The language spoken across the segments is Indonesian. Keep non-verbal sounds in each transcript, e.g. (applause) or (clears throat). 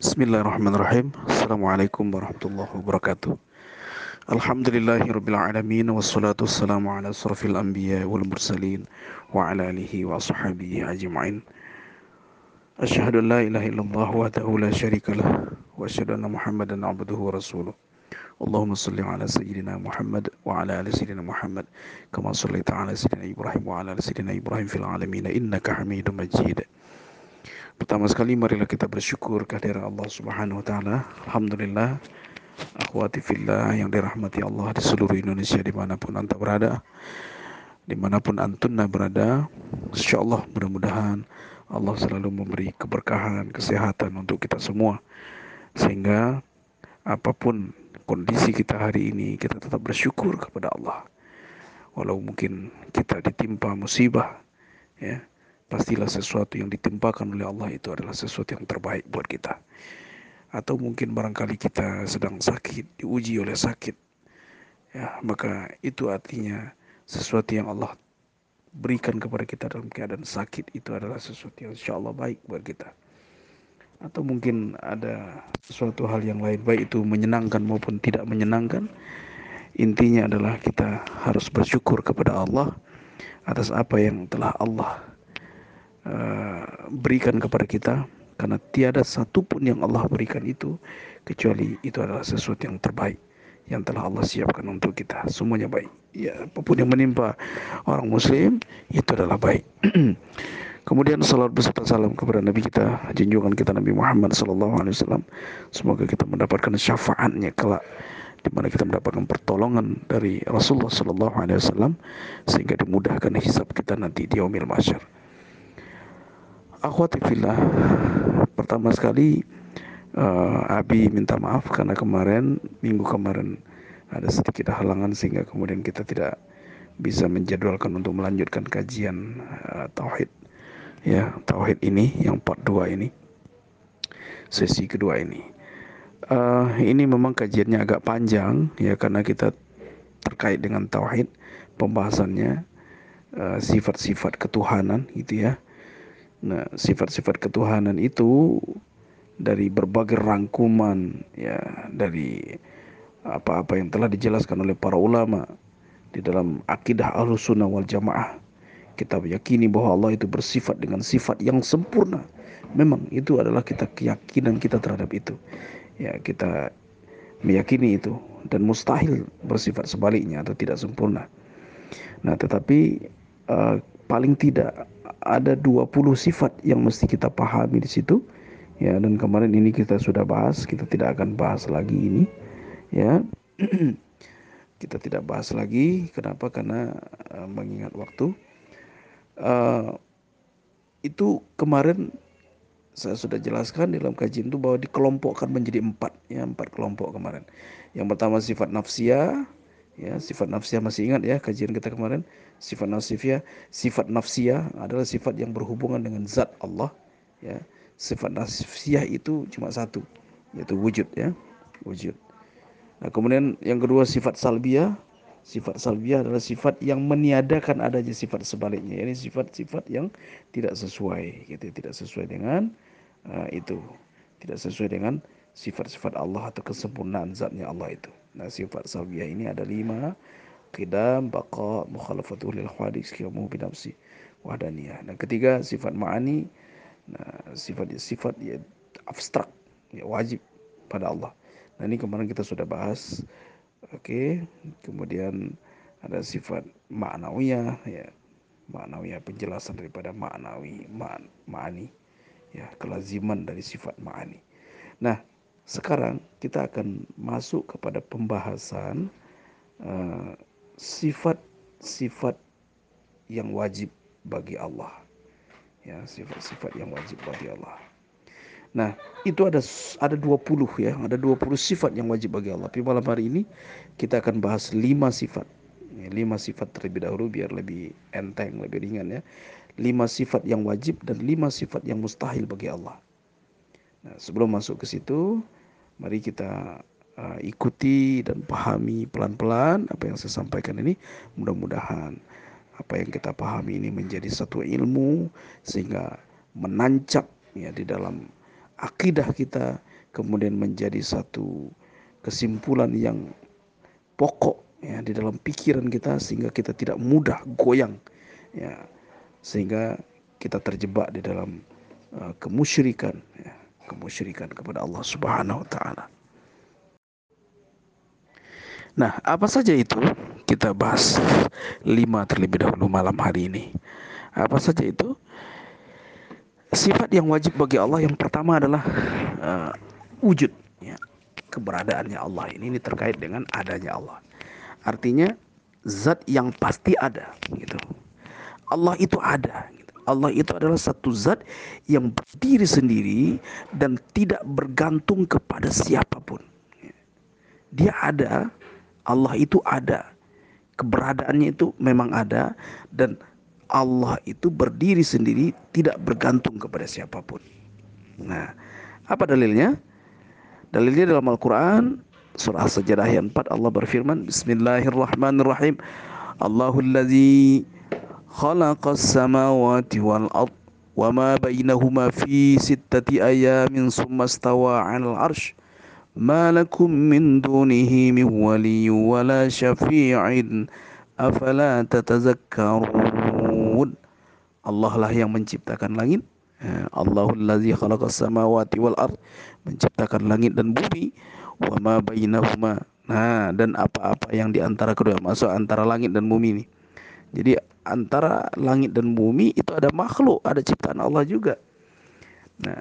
بسم الله الرحمن الرحيم السلام عليكم ورحمة الله وبركاته الحمد لله رب العالمين والصلاة والسلام على صرف الأنبياء والمرسلين وعلى آله وصحبه أجمعين أشهد أن لا إله إلا الله وحده لا شريك له وأشهد أن محمدا عبده ورسوله اللهم صل على سيدنا محمد وعلى آل سيدنا محمد كما صليت على سيدنا إبراهيم وعلى آل سيدنا إبراهيم في العالمين إنك حميد مجيد Pertama sekali marilah kita bersyukur kehadiran Allah Subhanahu wa taala. Alhamdulillah akhwati fillah yang dirahmati Allah di seluruh Indonesia di mana pun anda berada di mana pun antunna berada. Insyaallah mudah-mudahan Allah selalu memberi keberkahan kesehatan untuk kita semua. Sehingga apa pun kondisi kita hari ini kita tetap bersyukur kepada Allah. Walau mungkin kita ditimpa musibah ya pastilah sesuatu yang ditimpakan oleh Allah itu adalah sesuatu yang terbaik buat kita atau mungkin barangkali kita sedang sakit, diuji oleh sakit, ya maka itu artinya sesuatu yang Allah berikan kepada kita dalam keadaan sakit itu adalah sesuatu yang insya Allah baik buat kita. Atau mungkin ada sesuatu hal yang lain, baik itu menyenangkan maupun tidak menyenangkan. Intinya adalah kita harus bersyukur kepada Allah atas apa yang telah Allah uh, berikan kepada kita karena tiada satupun yang Allah berikan itu kecuali itu adalah sesuatu yang terbaik yang telah Allah siapkan untuk kita. Semuanya baik. Ya apa pun yang menimpa orang muslim itu adalah baik. (clears throat) Kemudian salat beserta salam kepada Nabi kita junjungan kita Nabi Muhammad sallallahu alaihi wasallam. Semoga kita mendapatkan syafaatnya kelak di mana kita mendapatkan pertolongan dari Rasulullah sallallahu alaihi wasallam sehingga dimudahkan hisab kita nanti di yaumil mahsyar akhwati fillah. Pertama sekali uh, Abi minta maaf karena kemarin minggu kemarin ada sedikit halangan sehingga kemudian kita tidak bisa menjadwalkan untuk melanjutkan kajian uh, tauhid. Ya tauhid ini yang part 2 ini. Sesi kedua ini. Uh, ini memang kajiannya agak panjang ya karena kita terkait dengan tauhid pembahasannya sifat-sifat uh, ketuhanan gitu ya Nah, sifat-sifat ketuhanan itu dari berbagai rangkuman ya dari apa-apa yang telah dijelaskan oleh para ulama di dalam akidah Ahlussunnah wal Jamaah. Kita meyakini bahwa Allah itu bersifat dengan sifat yang sempurna. Memang itu adalah kita keyakinan kita terhadap itu. Ya, kita meyakini itu dan mustahil bersifat sebaliknya atau tidak sempurna. Nah, tetapi uh, paling tidak ada 20 sifat yang mesti kita pahami di situ. Ya dan kemarin ini kita sudah bahas kita tidak akan bahas lagi ini. Ya (clears throat) kita tidak bahas lagi. Kenapa? Karena uh, mengingat waktu. Uh, itu kemarin saya sudah jelaskan dalam kajian itu bahwa dikelompokkan menjadi empat. Ya empat kelompok kemarin. Yang pertama sifat nafsiyah ya sifat nafsiyah masih ingat ya kajian kita kemarin. Sifat nafsiyah sifat nafsiyah adalah sifat yang berhubungan dengan zat Allah ya. Sifat nafsiyah itu cuma satu yaitu wujud ya. Wujud. Nah kemudian yang kedua sifat salbiyah. Sifat salbiyah adalah sifat yang meniadakan adanya sifat sebaliknya. Ini sifat-sifat yang tidak sesuai gitu. Tidak sesuai dengan uh, itu. Tidak sesuai dengan sifat-sifat Allah atau kesempurnaan zatnya Allah itu Nah sifat salbiyah ini ada lima Qidam, baqa, mukhalafatul lil hadis, kiamu binafsi, wahdaniyah. Nah ketiga sifat ma'ani Nah sifat sifat ya abstrak ya wajib pada Allah. Nah ini kemarin kita sudah bahas. Oke, kemudian ada sifat maknawiyah ya maknawiyah penjelasan daripada maknawi ma'ani ya kelaziman dari sifat ma'ani. Nah, sekarang kita akan masuk kepada pembahasan sifat-sifat uh, yang wajib bagi Allah. Ya, sifat-sifat yang wajib bagi Allah. Nah, itu ada ada 20 ya, ada 20 sifat yang wajib bagi Allah. Tapi malam hari ini kita akan bahas 5 sifat. Ya, 5 sifat terlebih dahulu biar lebih enteng, lebih ringan ya. 5 sifat yang wajib dan 5 sifat yang mustahil bagi Allah. Nah, sebelum masuk ke situ, Mari kita uh, ikuti dan pahami pelan-pelan apa yang saya sampaikan ini. Mudah-mudahan apa yang kita pahami ini menjadi satu ilmu sehingga menancap ya di dalam akidah kita kemudian menjadi satu kesimpulan yang pokok ya di dalam pikiran kita sehingga kita tidak mudah goyang ya sehingga kita terjebak di dalam uh, kemusyrikan ya, kemusyrikan kepada Allah Subhanahu wa taala. Nah, apa saja itu? Kita bahas lima terlebih dahulu malam hari ini. Apa saja itu? Sifat yang wajib bagi Allah yang pertama adalah uh, wujud, ya. keberadaannya Allah ini, ini terkait dengan adanya Allah. Artinya zat yang pasti ada, gitu. Allah itu ada. Allah itu adalah satu zat yang berdiri sendiri dan tidak bergantung kepada siapa pun. Dia ada Allah itu ada. Keberadaannya itu memang ada dan Allah itu berdiri sendiri tidak bergantung kepada siapa pun. Nah, apa dalilnya? Dalilnya dalam Al-Qur'an surah Sajadah ayat 4 Allah berfirman Bismillahirrahmanirrahim Allahul khalaqas samawati wal ard wa ma bainahuma fi sittati ayamin summa stawa 'alal 'arsy ما لكم من دونه من ولي ولا شفيع أفلا تتذكرون Allah lah yang menciptakan langit Allahul ladzi khalaqas samawati wal ard menciptakan langit dan bumi wa ma bainahuma nah dan apa-apa yang di antara kedua masuk antara langit dan bumi ini jadi antara langit dan bumi itu ada makhluk ada ciptaan Allah juga. Nah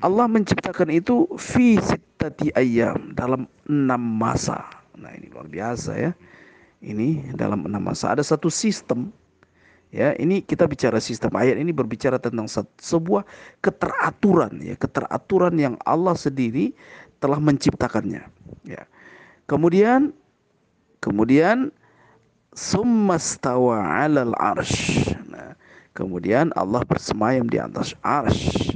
Allah menciptakan itu fi sittati ayam dalam enam masa. Nah ini luar biasa ya. Ini dalam enam masa. Ada satu sistem ya. Ini kita bicara sistem ayat ini berbicara tentang sebuah keteraturan ya. Keteraturan yang Allah sendiri telah menciptakannya ya. Kemudian kemudian summastawa alal arsh nah, kemudian Allah bersemayam di atas arsh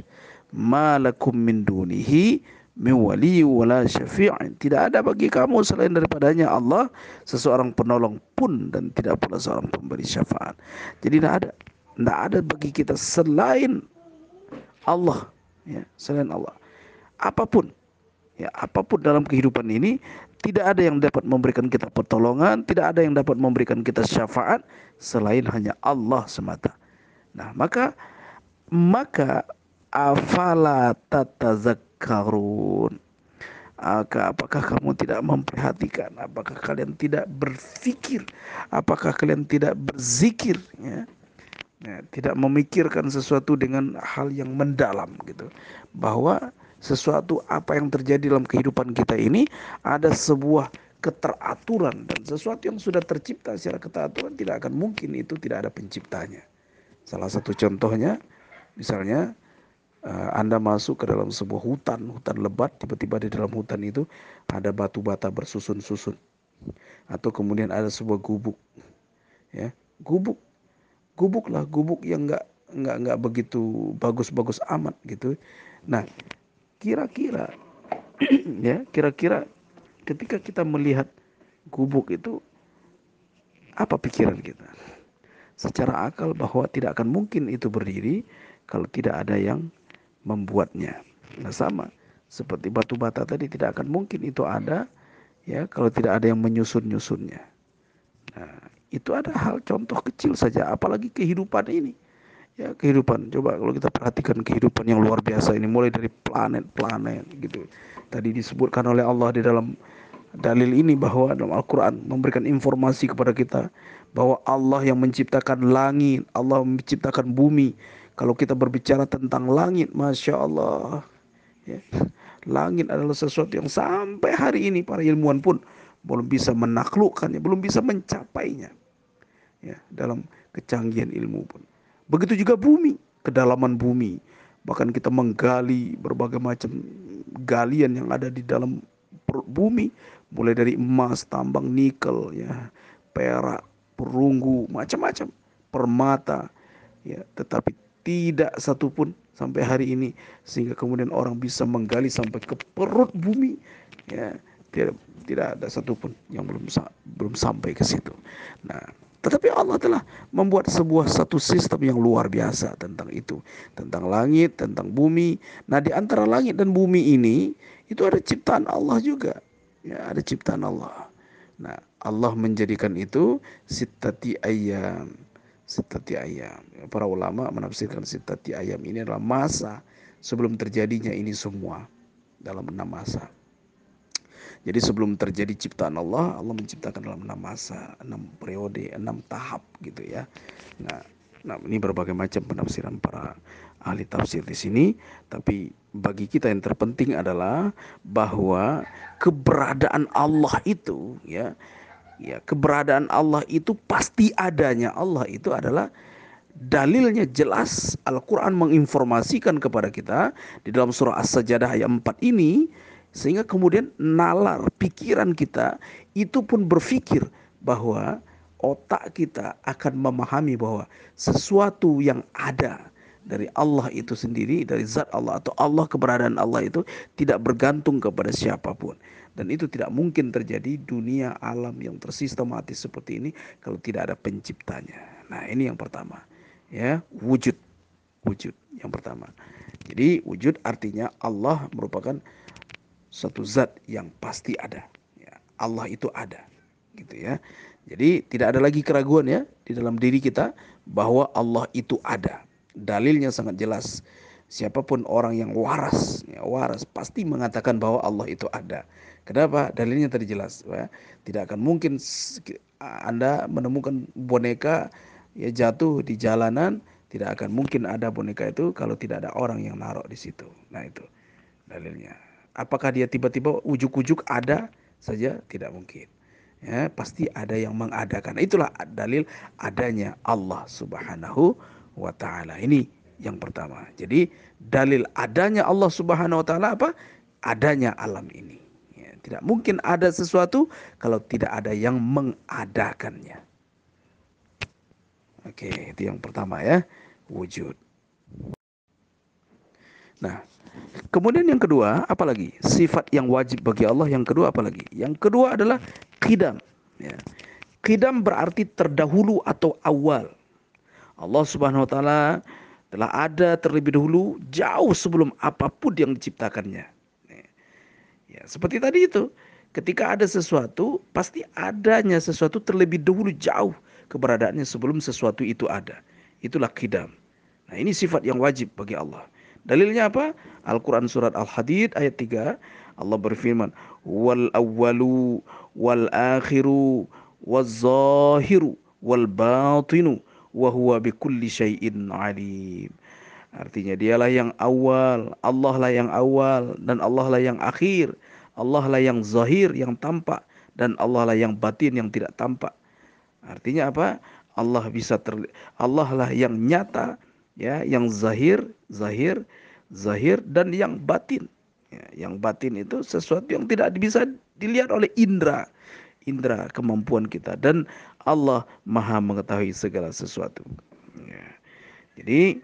malakum min dunihi min wali wala syafi'in. Tidak ada bagi kamu selain daripadanya Allah seseorang penolong pun dan tidak pula seorang pemberi syafaat. Jadi tidak ada tidak ada bagi kita selain Allah ya, selain Allah. Apapun ya, apapun dalam kehidupan ini tidak ada yang dapat memberikan kita pertolongan, tidak ada yang dapat memberikan kita syafaat selain hanya Allah semata. Nah, maka maka afala tatazakkarun? Apakah kamu tidak memperhatikan? Apakah kalian tidak berpikir apakah kalian tidak berzikir? Ya ya, tidak memikirkan sesuatu dengan hal yang mendalam gitu. Bahwa sesuatu apa yang terjadi dalam kehidupan kita ini ada sebuah keteraturan dan sesuatu yang sudah tercipta secara keteraturan tidak akan mungkin itu tidak ada penciptanya salah satu contohnya misalnya uh, Anda masuk ke dalam sebuah hutan, hutan lebat, tiba-tiba di dalam hutan itu ada batu bata bersusun-susun. Atau kemudian ada sebuah gubuk. Ya, gubuk. Gubuk lah, gubuk yang enggak enggak enggak begitu bagus-bagus amat gitu. Nah, kira-kira (clears throat) ya, kira-kira ketika kita melihat gubuk itu apa pikiran kita? Secara akal bahwa tidak akan mungkin itu berdiri kalau tidak ada yang membuatnya. Nah, sama seperti batu bata tadi tidak akan mungkin itu ada ya kalau tidak ada yang menyusun-nyusunnya. Nah, itu ada hal contoh kecil saja apalagi kehidupan ini. Ya, kehidupan. Coba kalau kita perhatikan kehidupan yang luar biasa ini mulai dari planet-planet gitu. Tadi disebutkan oleh Allah di dalam dalil ini bahwa dalam Al-Qur'an memberikan informasi kepada kita bahwa Allah yang menciptakan langit, Allah menciptakan bumi, kalau kita berbicara tentang langit, masya Allah, ya, langit adalah sesuatu yang sampai hari ini para ilmuwan pun belum bisa menaklukkannya, belum bisa mencapainya. Ya, dalam kecanggihan ilmu pun. Begitu juga bumi, kedalaman bumi. Bahkan kita menggali berbagai macam galian yang ada di dalam bumi, mulai dari emas, tambang nikel, ya, perak, perunggu, macam-macam, permata, ya, tetapi tidak satupun sampai hari ini. Sehingga kemudian orang bisa menggali sampai ke perut bumi ya. Tidak tidak ada satupun yang belum belum sampai ke situ. Nah Tetapi Allah telah membuat sebuah satu sistem yang luar biasa tentang itu, tentang langit, tentang bumi. Nah, di antara langit dan bumi ini itu ada ciptaan Allah juga. Ya, ada ciptaan Allah. Nah, Allah menjadikan itu sitati ayam. Sitati ayam. Para ulama menafsirkan sitati ayam ini adalah masa sebelum terjadinya ini semua dalam enam masa. Jadi sebelum terjadi ciptaan Allah, Allah menciptakan dalam enam masa, enam periode, enam tahap gitu ya. Nah, nah ini berbagai macam penafsiran para ahli tafsir di sini, tapi bagi kita yang terpenting adalah bahwa keberadaan Allah itu ya ya keberadaan Allah itu pasti adanya. Allah itu adalah dalilnya jelas. Al-Quran menginformasikan kepada kita di dalam surah As-Sajadah ayat 4 ini sehingga kemudian nalar pikiran kita itu pun berpikir bahwa otak kita akan memahami bahwa sesuatu yang ada dari Allah itu sendiri, dari zat Allah atau Allah keberadaan Allah itu tidak bergantung kepada siapa pun. Dan itu tidak mungkin terjadi dunia alam yang tersistematis seperti ini kalau tidak ada penciptanya. Nah ini yang pertama. ya Wujud. Wujud yang pertama. Jadi wujud artinya Allah merupakan satu zat yang pasti ada. Ya, Allah itu ada, gitu ya. Jadi tidak ada lagi keraguan ya di dalam diri kita bahwa Allah itu ada. Dalilnya sangat jelas. Siapa pun orang yang waras, ya, waras pasti mengatakan bahwa Allah itu ada. Kenapa? Dalilnya tadi jelas. Ya. Tidak akan mungkin Anda menemukan boneka ya jatuh di jalanan, tidak akan mungkin ada boneka itu kalau tidak ada orang yang naruh di situ. Nah itu dalilnya. Apakah dia tiba-tiba ujuk-ujuk ada saja? Tidak mungkin. Ya, pasti ada yang mengadakan. Itulah dalil adanya Allah Subhanahu wa taala. Ini yang pertama. Jadi dalil adanya Allah Subhanahu wa taala apa? Adanya alam ini. Ya, tidak mungkin ada sesuatu kalau tidak ada yang mengadakannya. Oke, itu yang pertama ya, wujud. Nah, Kemudian yang kedua, apalagi sifat yang wajib bagi Allah yang kedua apalagi? Yang kedua adalah qidam. Ya. Qidam berarti terdahulu atau awal. Allah Subhanahu wa taala telah ada terlebih dahulu jauh sebelum apa pun yang diciptakannya. Ya, ya seperti tadi itu, ketika ada sesuatu pasti adanya sesuatu terlebih dahulu jauh keberadaannya sebelum sesuatu itu ada. Itulah qidam. Nah, ini sifat yang wajib bagi Allah. Dalilnya apa? Al-Quran surat Al-Hadid ayat 3. Allah berfirman, Wal awwalu wal akhiru wal zahiru wal batinu wa huwa bikulli syai'in alim. Artinya dialah yang awal, Allah lah yang awal dan Allah lah yang akhir. Allah lah yang zahir, yang tampak dan Allah lah yang batin yang tidak tampak. Artinya apa? Allah bisa ter Allah lah yang nyata ya yang zahir zahir zahir dan yang batin. Ya, yang batin itu sesuatu yang tidak bisa dilihat oleh indera indera kemampuan kita. Dan Allah maha mengetahui segala sesuatu. Ya. jadi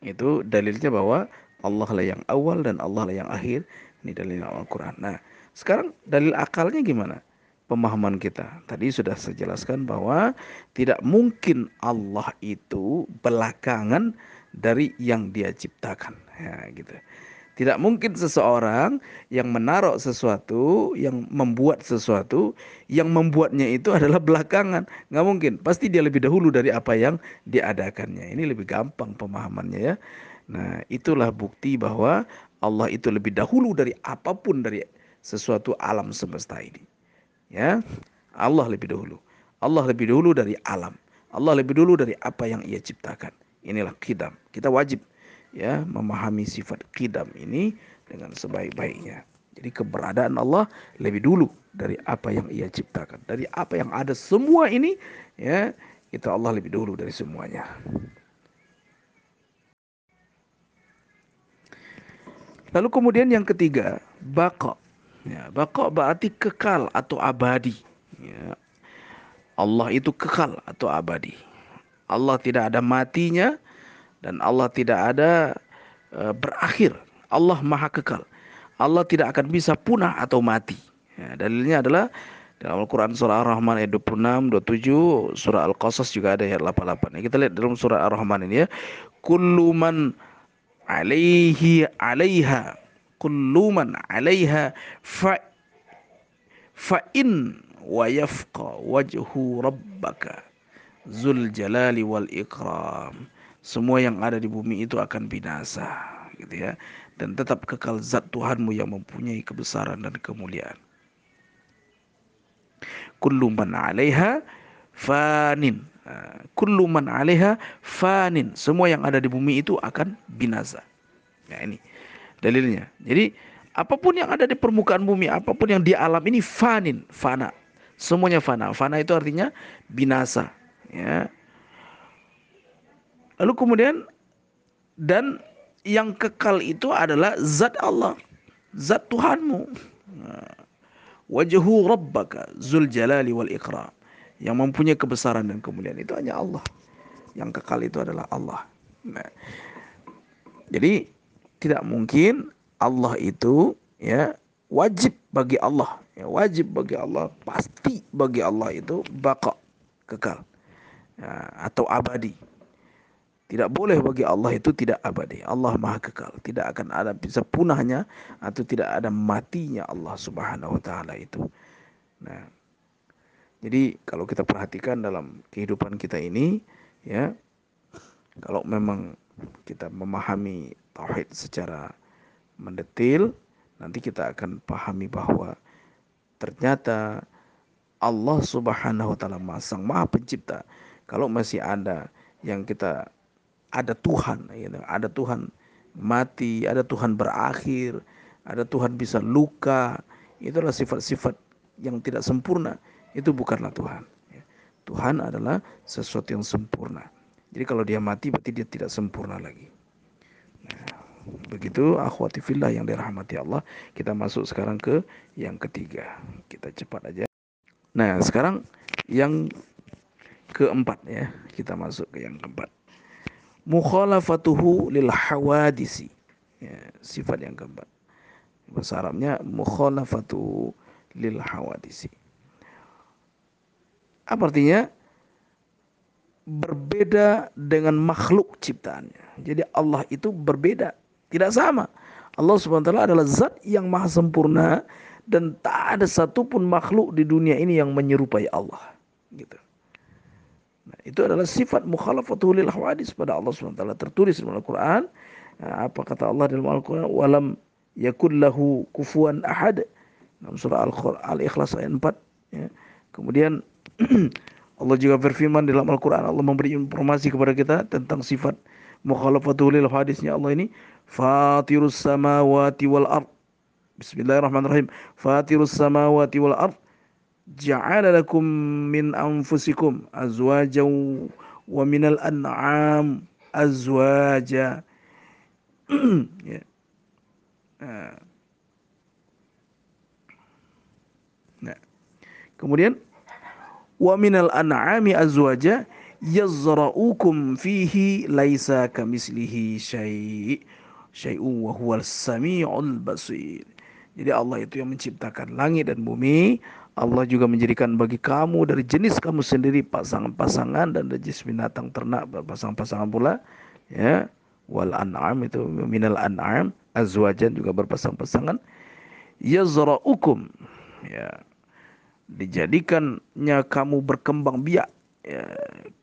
itu dalilnya bahwa Allah lah yang awal dan Allah lah yang akhir. Ini dalil Al-Quran. Nah sekarang dalil akalnya gimana pemahaman kita. Tadi sudah saya jelaskan bahwa tidak mungkin Allah itu belakangan dari yang dia ciptakan. Ya, gitu. Tidak mungkin seseorang yang menaruh sesuatu, yang membuat sesuatu, yang membuatnya itu adalah belakangan. Nggak mungkin. Pasti dia lebih dahulu dari apa yang diadakannya. Ini lebih gampang pemahamannya ya. Nah itulah bukti bahwa Allah itu lebih dahulu dari apa pun dari sesuatu alam semesta ini. Ya, Allah lebih dahulu. Allah lebih dahulu dari alam. Allah lebih dahulu dari apa yang ia ciptakan. Inilah kidam. Kita wajib ya memahami sifat kidam ini dengan sebaik-baiknya. Jadi keberadaan Allah lebih dulu dari apa yang ia ciptakan. Dari apa yang ada semua ini ya, itu Allah lebih dulu dari semuanya. Lalu kemudian yang ketiga, baqa. Ya, baqa berarti kekal atau abadi. Ya. Allah itu kekal atau abadi. Allah tidak ada matinya dan Allah tidak ada uh, berakhir. Allah maha kekal. Allah tidak akan bisa punah atau mati. Ya, dalilnya adalah Dalam Al-Quran surah Ar-Rahman ayat 26, 27, surah Al-Qasas juga ada ayat 88. Nah, kita lihat dalam surah Ar-Rahman ini ya. Kullu man alaihi alaiha kullu man alaiha fa in wa yafqa wajhu rabbaka zul jalali wal ikram. Semua yang ada di bumi itu akan binasa gitu ya dan tetap kekal zat Tuhanmu yang mempunyai kebesaran dan kemuliaan kullu man 'alaiha fanin. Kullu man 'alaiha fanin. Semua yang ada di bumi itu akan binasa. Nah ini dalilnya. Jadi apa pun yang ada di permukaan bumi, apa pun yang di alam ini fanin, fana. Semuanya fana. Fana itu artinya binasa, ya. Lalu kemudian dan yang kekal itu adalah zat Allah, zat Tuhanmu. Wajhu rabbaka zul jalali wal ikram yang mempunyai kebesaran dan kemuliaan itu hanya Allah yang kekal itu adalah Allah nah, jadi tidak mungkin Allah itu ya wajib bagi Allah ya, wajib bagi Allah pasti bagi Allah itu baka kekal ya, atau abadi tidak boleh bagi Allah itu tidak abadi. Allah maha kekal. Tidak akan ada bisa punahnya atau tidak ada matinya Allah subhanahu wa ta'ala itu. Nah, jadi kalau kita perhatikan dalam kehidupan kita ini, ya, kalau memang kita memahami tauhid secara mendetil, nanti kita akan pahami bahwa ternyata Allah Subhanahu wa taala Sang Maha Pencipta. Kalau masih ada yang kita ada Tuhan, gitu. ada Tuhan mati, ada Tuhan berakhir, ada Tuhan bisa luka. Itulah sifat-sifat yang tidak sempurna. Itu bukanlah Tuhan. Ya. Tuhan adalah sesuatu yang sempurna. Jadi kalau dia mati berarti dia tidak sempurna lagi. Begitu akhwati fillah yang dirahmati Allah. Kita masuk sekarang ke yang ketiga. Kita cepat aja. Nah, sekarang yang keempat ya. Kita masuk ke yang keempat mukhalafatuhu lil hawadisi ya, sifat yang keempat bahasa Arabnya mukhalafatu lil hawadisi apa artinya berbeda dengan makhluk ciptaannya jadi Allah itu berbeda tidak sama Allah subhanahu wa taala adalah zat yang maha sempurna dan tak ada satupun makhluk di dunia ini yang menyerupai Allah gitu Nah, itu adalah sifat mukhalafatul lil hawadis pada Allah SWT tertulis dalam Al-Quran. Nah, apa kata Allah dalam Al-Quran? Walam yakun lahu kufuan ahad. Dalam surah Al-Ikhlas ayat 4. Ya. Kemudian (clears throat) Allah juga berfirman dalam Al-Quran. Allah memberi informasi kepada kita tentang sifat mukhalafatul lil hadisnya Allah ini. Fatirus samawati wal ard. Bismillahirrahmanirrahim. Fatirus samawati wal ard ja'ala lakum min anfusikum azwajan wa minal an'am azwaja (clears throat) ya. Nah. Kemudian wa minal an'ami azwaja yazra'ukum fihi laisa kamislihi syai' syai'un wa huwal sami'ul basir. Jadi Allah itu yang menciptakan langit dan bumi, Allah juga menjadikan bagi kamu dari jenis kamu sendiri pasangan-pasangan dan dari jenis binatang ternak berpasang-pasangan pula ya. Wal an'am itu minal an'am azwajan juga berpasang-pasangan yazra'ukum ya dijadikannya kamu berkembang biak ya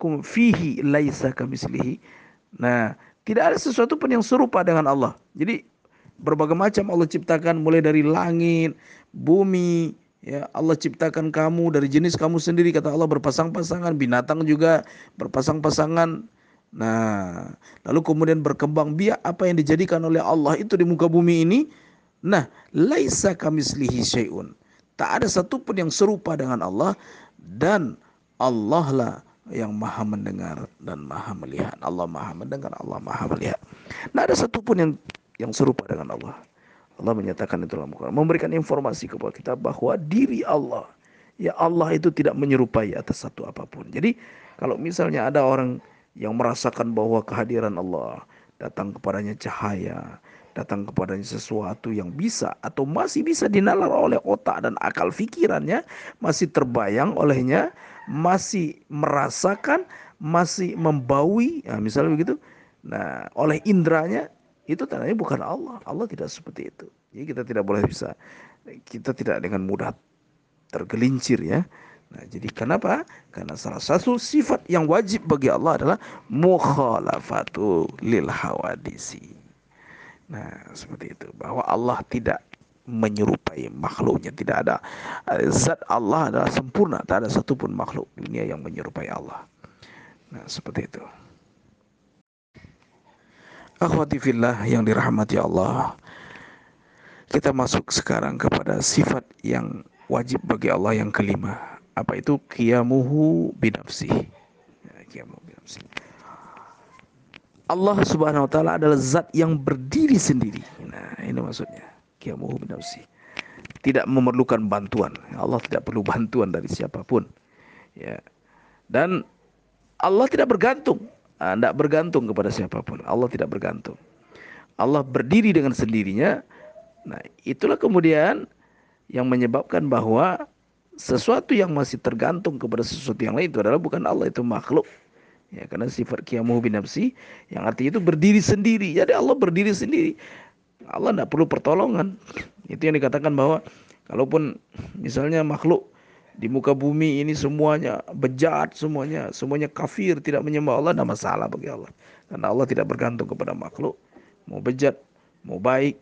kum fihi laisa kamislihi nah tidak ada sesuatu pun yang serupa dengan Allah jadi berbagai macam Allah ciptakan mulai dari langit bumi Ya, Allah ciptakan kamu dari jenis kamu sendiri kata Allah berpasang-pasangan, binatang juga berpasang-pasangan. Nah, lalu kemudian berkembang biak apa yang dijadikan oleh Allah itu di muka bumi ini. Nah, laisa kamislihi syai'un. Tak ada satupun yang serupa dengan Allah dan Allah lah yang maha mendengar dan maha melihat. Allah maha mendengar, Allah maha melihat. Nah, ada satupun yang yang serupa dengan Allah. Allah menyatakan itu dalam Quran, memberikan informasi kepada kita bahwa diri Allah, ya Allah itu tidak menyerupai atas satu apa pun. Jadi kalau misalnya ada orang yang merasakan bahwa kehadiran Allah datang kepadanya cahaya, datang kepadanya sesuatu yang bisa atau masih bisa dinalar oleh otak dan akal fikirannya, masih terbayang olehnya, masih merasakan, masih membaui, ya, misalnya begitu. Nah, oleh indranya itu tandanya bukan Allah. Allah tidak seperti itu. Jadi kita tidak boleh bisa kita tidak dengan mudah tergelincir ya. Nah, jadi kenapa? Karena salah satu sifat yang wajib bagi Allah adalah mukhalafatu lil hawadisi. Nah, seperti itu. Bahwa Allah tidak menyerupai makhluknya. Tidak ada zat Allah adalah sempurna. Tak ada satupun makhluk dunia yang menyerupai Allah. Nah, seperti itu. Akhwati fillah yang dirahmati Allah. Kita masuk sekarang kepada sifat yang wajib bagi Allah yang kelima. Apa itu? Qiyamuhu binafsi. Ya, binafsi. Allah subhanahu wa ta'ala adalah zat yang berdiri sendiri. Nah ini maksudnya. Qiyamuhu binafsi. Tidak memerlukan bantuan. Allah tidak perlu bantuan dari siapa pun. Ya. Dan Allah tidak bergantung tidak ah, bergantung kepada siapa pun. Allah tidak bergantung. Allah berdiri dengan sendirinya. Nah, itulah kemudian yang menyebabkan bahwa sesuatu yang masih tergantung kepada sesuatu yang lain itu adalah bukan Allah itu makhluk. Ya, karena sifat kiamuh bin nafsi yang artinya itu berdiri sendiri. Jadi Allah berdiri sendiri. Allah tidak perlu pertolongan. Itu yang dikatakan bahwa kalaupun misalnya makhluk di muka bumi ini semuanya bejat semuanya semuanya kafir tidak menyembah Allah tidak masalah bagi Allah karena Allah tidak bergantung kepada makhluk mau bejat mau baik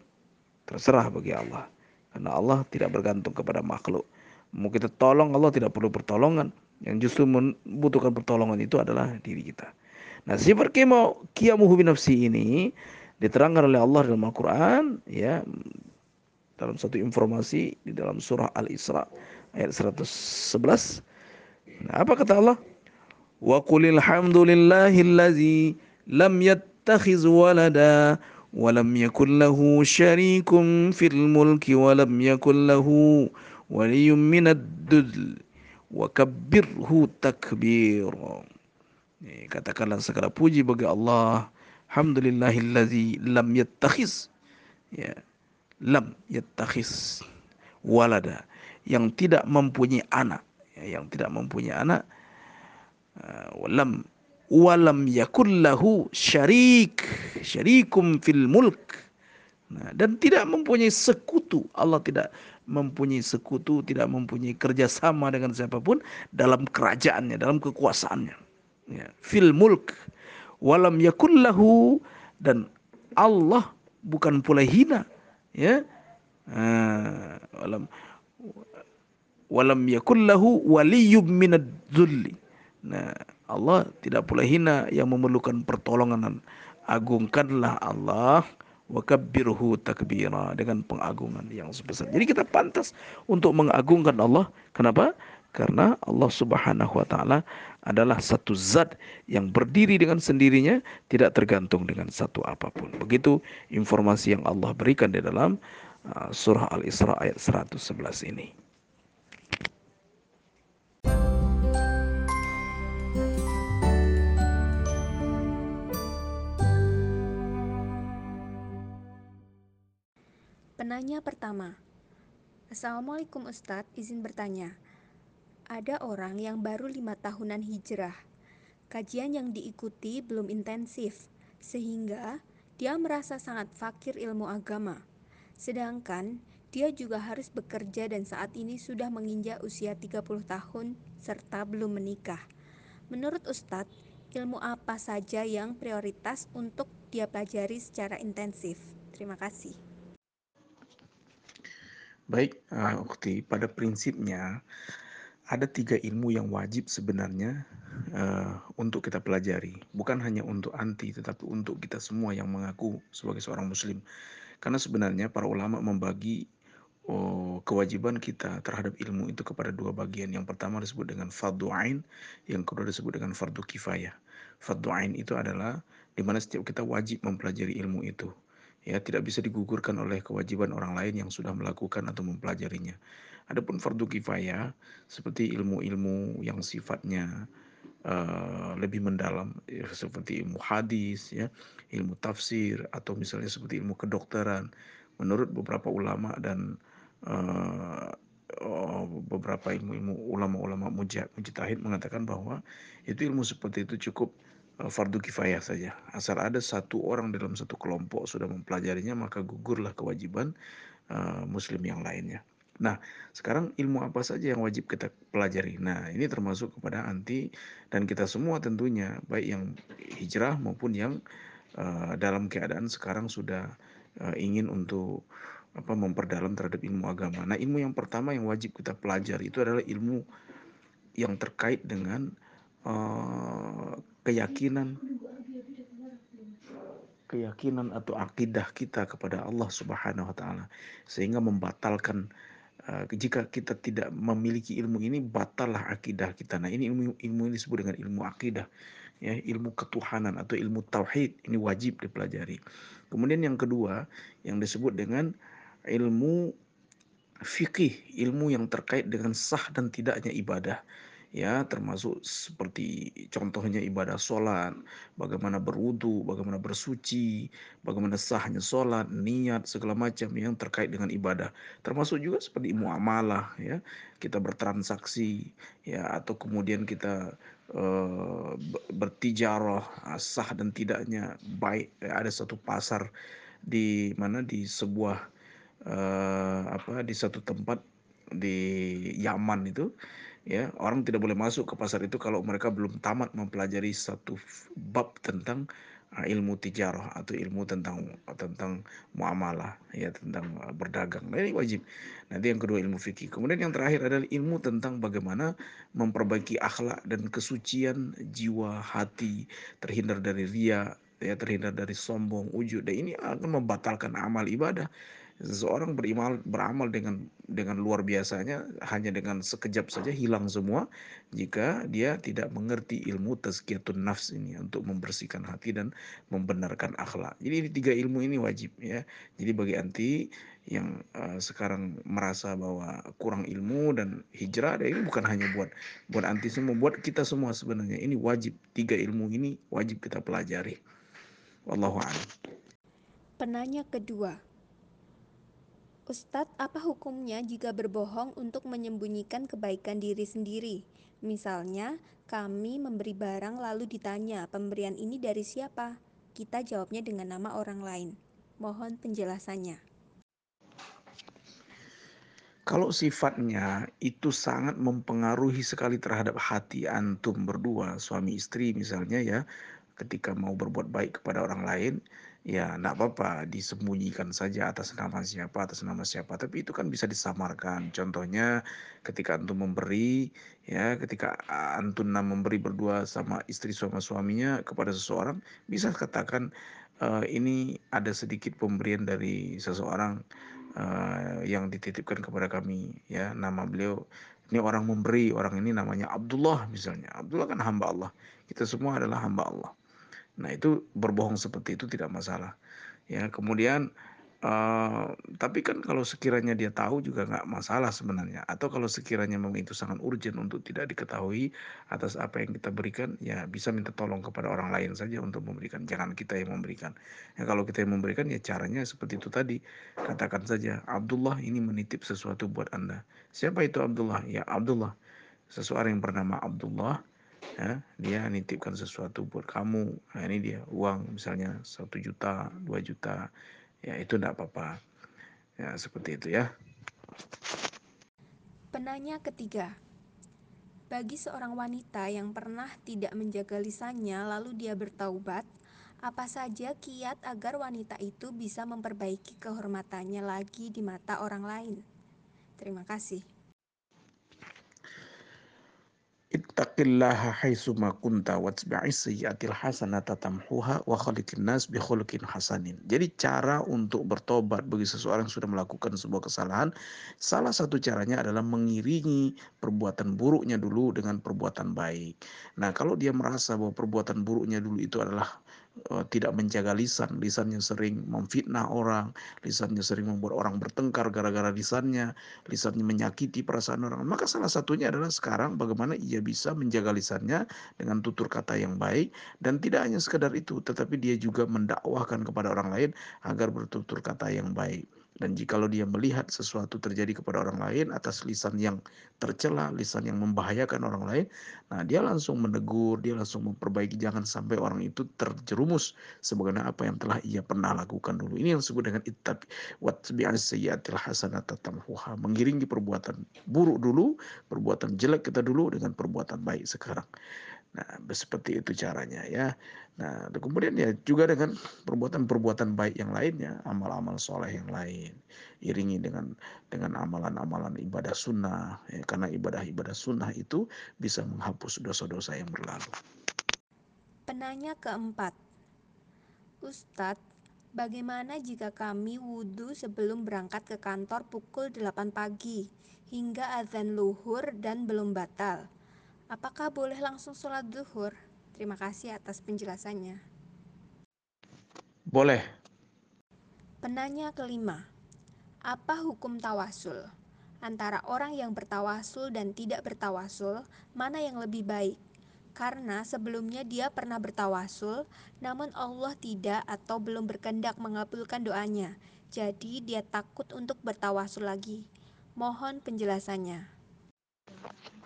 terserah bagi Allah karena Allah tidak bergantung kepada makhluk mau kita tolong Allah tidak perlu pertolongan yang justru membutuhkan pertolongan itu adalah diri kita nah sifat kiamuhu nafsi ini diterangkan oleh Allah dalam Al-Quran ya dalam satu informasi di dalam surah Al-Isra ayat 111. Nah, apa kata Allah? Wa qulil hamdulillahillazi lam yattakhiz walada yakul lahu syarikun fil mulki wa lam yakul lahu waliyyun minad dudl wa kabbirhu katakanlah segala puji bagi Allah. Alhamdulillahillazi lam yattakhiz ya lam yattakhiz walada. Yang tidak mempunyai anak. Ya, yang tidak mempunyai anak uh, walam walam yakullahu syarik syarikum fil mulk. Nah, dan tidak mempunyai sekutu. Allah tidak mempunyai sekutu tidak mempunyai kerjasama dengan siapa pun dalam kerajaannya dalam kekuasaannya ya, fil mulk walam yakullahu dan Allah bukan pula hina ya uh, walam walam yakullahu waliyyum minad zulli. Nah, Allah tidak pula hina yang memerlukan pertolongan. Agungkanlah Allah wa kabbirhu takbira dengan pengagungan yang sebesar. Jadi kita pantas untuk mengagungkan Allah. Kenapa? Karena Allah Subhanahu wa taala adalah satu zat yang berdiri dengan sendirinya, tidak tergantung dengan satu apa pun. Begitu informasi yang Allah berikan di dalam uh, surah Al-Isra ayat 111 ini. Penanya pertama, Assalamualaikum Ustadz, izin bertanya. Ada orang yang baru lima tahunan hijrah. Kajian yang diikuti belum intensif, sehingga dia merasa sangat fakir ilmu agama. Sedangkan dia juga harus bekerja dan saat ini sudah menginjak usia 30 tahun serta belum menikah. Menurut Ustadz, ilmu apa saja yang prioritas untuk dia pelajari secara intensif? Terima kasih. Baik, uh, Ukti, pada prinsipnya ada tiga ilmu yang wajib sebenarnya uh, untuk kita pelajari. Bukan hanya untuk anti, tetapi untuk kita semua yang mengaku sebagai seorang muslim. Karena sebenarnya para ulama membagi oh, kewajiban kita terhadap ilmu itu kepada dua bagian. Yang pertama disebut dengan fardu ain, yang kedua disebut dengan fardu kifayah. Fardu ain itu adalah di mana setiap kita wajib mempelajari ilmu itu ya tidak bisa digugurkan oleh kewajiban orang lain yang sudah melakukan atau mempelajarinya. Adapun fardu kifayah seperti ilmu-ilmu yang sifatnya uh, lebih mendalam ya, seperti ilmu hadis ya ilmu tafsir atau misalnya seperti ilmu kedokteran menurut beberapa ulama dan uh, beberapa ilmu-ilmu ulama-ulama mujtahid mengatakan bahwa itu ilmu seperti itu cukup fardu kifayah saja. Asal ada satu orang dalam satu kelompok sudah mempelajarinya maka gugurlah kewajiban uh, muslim yang lainnya. Nah, sekarang ilmu apa saja yang wajib kita pelajari? Nah, ini termasuk kepada anti dan kita semua tentunya, baik yang hijrah maupun yang uh, dalam keadaan sekarang sudah uh, ingin untuk apa memperdalam terhadap ilmu agama. Nah, ilmu yang pertama yang wajib kita pelajari itu adalah ilmu yang terkait dengan uh, keyakinan keyakinan atau akidah kita kepada Allah Subhanahu wa taala sehingga membatalkan uh, jika kita tidak memiliki ilmu ini batallah akidah kita. Nah, ini ilmu ilmu ini disebut dengan ilmu akidah ya, ilmu ketuhanan atau ilmu tauhid ini wajib dipelajari. Kemudian yang kedua yang disebut dengan ilmu fikih, ilmu yang terkait dengan sah dan tidaknya ibadah ya termasuk seperti contohnya ibadah sholat, bagaimana berwudu, bagaimana bersuci, bagaimana sahnya sholat, niat segala macam yang terkait dengan ibadah, termasuk juga seperti muamalah ya. Kita bertransaksi ya atau kemudian kita uh, bertijarah sah dan tidaknya baik ya, ada satu pasar di mana di sebuah uh, apa di satu tempat di Yaman itu ya orang tidak boleh masuk ke pasar itu kalau mereka belum tamat mempelajari satu bab tentang uh, ilmu tijarah atau ilmu tentang tentang muamalah ya tentang uh, berdagang. Nah ini wajib. Nanti yang kedua ilmu fikih kemudian yang terakhir adalah ilmu tentang bagaimana memperbaiki akhlak dan kesucian jiwa hati terhindar dari ria ya terhindar dari sombong ujub. Dan ini akan membatalkan amal ibadah seseorang berimal beramal dengan dengan luar biasanya hanya dengan sekejap saja hilang semua jika dia tidak mengerti ilmu tazkiyatun nafs ini untuk membersihkan hati dan membenarkan akhlak. Jadi ini tiga ilmu ini wajib ya. Jadi bagi anti yang uh, sekarang merasa bahwa kurang ilmu dan hijrah dan ini bukan hanya buat buat anti semua, buat kita semua sebenarnya ini wajib tiga ilmu ini wajib kita pelajari. Wallahu a'lam. Penanya kedua, Ustadz, apa hukumnya jika berbohong untuk menyembunyikan kebaikan diri sendiri? Misalnya, kami memberi barang lalu ditanya, pemberian ini dari siapa? Kita jawabnya dengan nama orang lain. Mohon penjelasannya. Kalau sifatnya itu sangat mempengaruhi sekali terhadap hati antum berdua, suami istri misalnya ya, ketika mau berbuat baik kepada orang lain, ya tidak apa-apa disembunyikan saja atas nama siapa atas nama siapa. Tapi itu kan bisa disamarkan. Contohnya ketika antum memberi ya ketika antum memberi berdua sama istri sama suaminya kepada seseorang bisa katakan uh, ini ada sedikit pemberian dari seseorang uh, yang dititipkan kepada kami ya nama beliau. Ini orang memberi orang ini namanya Abdullah misalnya. Abdullah kan hamba Allah. Kita semua adalah hamba Allah Nah, itu berbohong seperti itu tidak masalah. Ya, kemudian uh, tapi kan kalau sekiranya dia tahu juga nggak masalah sebenarnya. Atau kalau sekiranya memang itu sangat urgent untuk tidak diketahui atas apa yang kita berikan, ya bisa minta tolong kepada orang lain saja untuk memberikan. Jangan kita yang memberikan. Ya, kalau kita yang memberikan, ya caranya seperti itu tadi. Katakan saja, Abdullah ini menitip sesuatu buat Anda. Siapa itu Abdullah? Ya Abdullah. Seseorang yang bernama Abdullah ya dia nitipkan sesuatu buat kamu. Nah ini dia uang misalnya satu juta dua juta. Ya itu tidak apa-apa. Ya seperti itu ya. Penanya ketiga. Bagi seorang wanita yang pernah tidak menjaga lisannya lalu dia bertaubat apa saja kiat agar wanita itu bisa memperbaiki kehormatannya lagi di mata orang lain? Terima kasih Ittaqillaha haitsuma kunta watbi'is sayyi'atil hasanata tamhuha wa khaliqin nas bi khuluqin hasanin. Jadi cara untuk bertobat bagi seseorang yang sudah melakukan sebuah kesalahan, salah satu caranya adalah mengiringi perbuatan buruknya dulu dengan perbuatan baik. Nah, kalau dia merasa bahwa perbuatan buruknya dulu itu adalah tidak menjaga lisan, lisannya sering memfitnah orang, lisannya sering membuat orang bertengkar gara-gara lisannya, lisannya menyakiti perasaan orang. Maka salah satunya adalah sekarang bagaimana ia bisa menjaga lisannya dengan tutur kata yang baik dan tidak hanya sekadar itu, tetapi dia juga mendakwahkan kepada orang lain agar bertutur kata yang baik. Dan jikalau dia melihat sesuatu terjadi kepada orang lain atas lisan yang tercela, lisan yang membahayakan orang lain, nah dia langsung menegur, dia langsung memperbaiki jangan sampai orang itu terjerumus sebagaimana apa yang telah ia pernah lakukan dulu. Ini yang disebut dengan ittab watbi'as sayyiatil hasanata tamhuha. Mengiringi perbuatan buruk dulu, perbuatan jelek kita dulu dengan perbuatan baik sekarang. Nah, seperti itu caranya ya. Nah, kemudian ya juga dengan perbuatan-perbuatan baik yang lainnya, amal-amal soleh yang lain, iringi dengan dengan amalan-amalan ibadah sunnah, ya, karena ibadah-ibadah sunnah itu bisa menghapus dosa-dosa yang berlalu. Penanya keempat, Ustadz, bagaimana jika kami wudhu sebelum berangkat ke kantor pukul 8 pagi hingga azan luhur dan belum batal? Apakah boleh langsung sholat zuhur? Terima kasih atas penjelasannya. Boleh. Penanya kelima, apa hukum tawasul? Antara orang yang bertawasul dan tidak bertawasul, mana yang lebih baik? Karena sebelumnya dia pernah bertawasul, namun Allah tidak atau belum berkehendak mengabulkan doanya. Jadi dia takut untuk bertawasul lagi. Mohon penjelasannya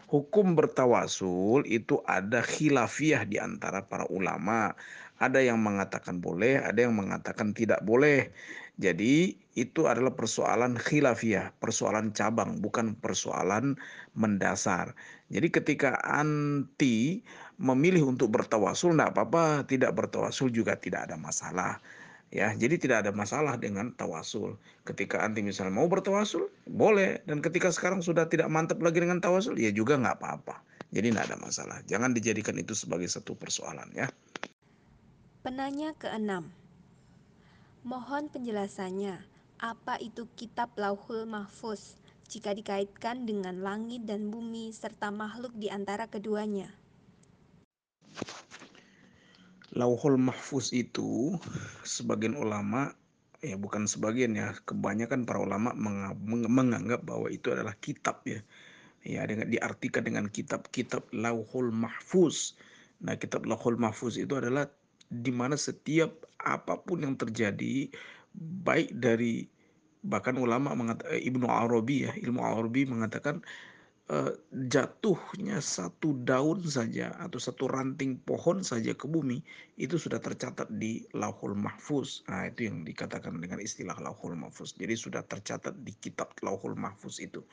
hukum bertawasul itu ada khilafiyah di antara para ulama. Ada yang mengatakan boleh, ada yang mengatakan tidak boleh. Jadi itu adalah persoalan khilafiyah, persoalan cabang, bukan persoalan mendasar. Jadi ketika anti memilih untuk bertawasul, tidak apa-apa, tidak bertawasul juga tidak ada masalah ya jadi tidak ada masalah dengan tawasul. Ketika anti misalnya mau bertawasul boleh. Dan ketika sekarang sudah tidak mantap lagi dengan tawasul ya juga nggak apa-apa. Jadi tidak ada masalah. Jangan dijadikan itu sebagai satu persoalan ya. Penanya keenam. Mohon penjelasannya. Apa itu kitab lauhul mahfuz? Jika dikaitkan dengan langit dan bumi serta makhluk di antara keduanya Lauhul Mahfuz itu sebagian ulama ya bukan sebagian ya kebanyakan para ulama menganggap bahwa itu adalah kitab ya ya dengan diartikan dengan kitab-kitab Lauhul Mahfuz. Nah, kitab Lauhul Mahfuz itu adalah di mana setiap apa pun yang terjadi baik dari bahkan ulama mengatakan eh, Ibnu Arabi ya ilmu Arabi mengatakan jatuhnya satu daun saja atau satu ranting pohon saja ke bumi itu sudah tercatat di Lauhul Mahfuz. Nah, itu yang dikatakan dengan istilah Lauhul Mahfuz. Jadi sudah tercatat di kitab Lauhul Mahfuz itu.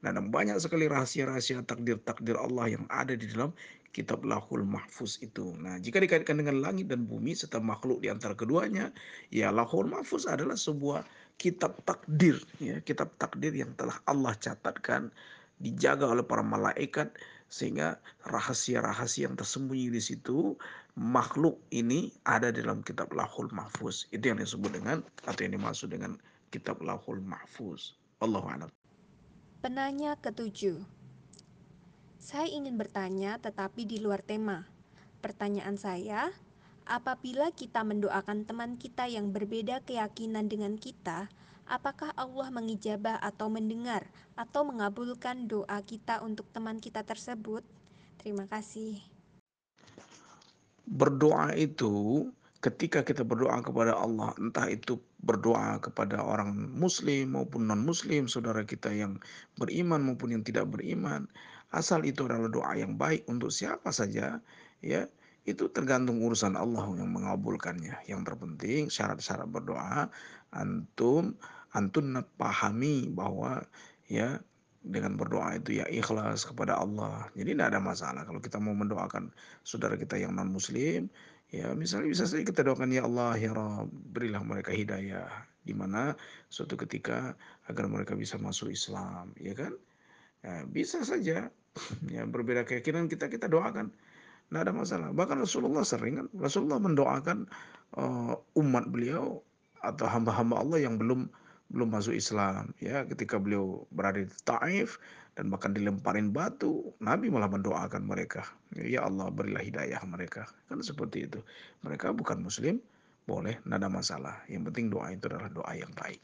Nah, dan banyak sekali rahasia-rahasia takdir-takdir Allah yang ada di dalam kitab Lahul Mahfuz itu. Nah, jika dikaitkan dengan langit dan bumi serta makhluk di antara keduanya, ya Lahul Mahfuz adalah sebuah kitab takdir, ya, kitab takdir yang telah Allah catatkan dijaga oleh para malaikat sehingga rahasia-rahasia yang tersembunyi di situ makhluk ini ada dalam kitab Lahul Mahfuz. Itu yang disebut dengan atau yang dimaksud dengan kitab Lahul Mahfuz. Allah a'lam. Penanya ketujuh. Saya ingin bertanya tetapi di luar tema. Pertanyaan saya, apabila kita mendoakan teman kita yang berbeda keyakinan dengan kita, apakah Allah mengijabah atau mendengar atau mengabulkan doa kita untuk teman kita tersebut? Terima kasih. Berdoa itu ketika kita berdoa kepada Allah, entah itu berdoa kepada orang muslim maupun non muslim, saudara kita yang beriman maupun yang tidak beriman, asal itu adalah doa yang baik untuk siapa saja, ya, itu tergantung urusan Allah yang mengabulkannya. Yang terpenting syarat-syarat berdoa antum antun pahami bahwa ya dengan berdoa itu ya ikhlas kepada Allah. Jadi tidak ada masalah kalau kita mau mendoakan saudara kita yang non muslim, ya misalnya bisa saja kita doakan ya Allah ya Rabb berilah mereka hidayah di mana suatu ketika agar mereka bisa masuk Islam, ya kan? Ya, bisa saja (laughs) ya berbeda keyakinan kita kita doakan. Tidak ada masalah. Bahkan Rasulullah sering kan Rasulullah mendoakan uh, umat beliau atau hamba-hamba Allah yang belum belum masuk Islam. Ya ketika beliau berada di Taif dan bahkan dilemparin batu Nabi malah mendoakan mereka. Ya Allah berilah hidayah mereka. Kan seperti itu. Mereka bukan muslim boleh tidak ada masalah. Yang penting doa itu adalah doa yang baik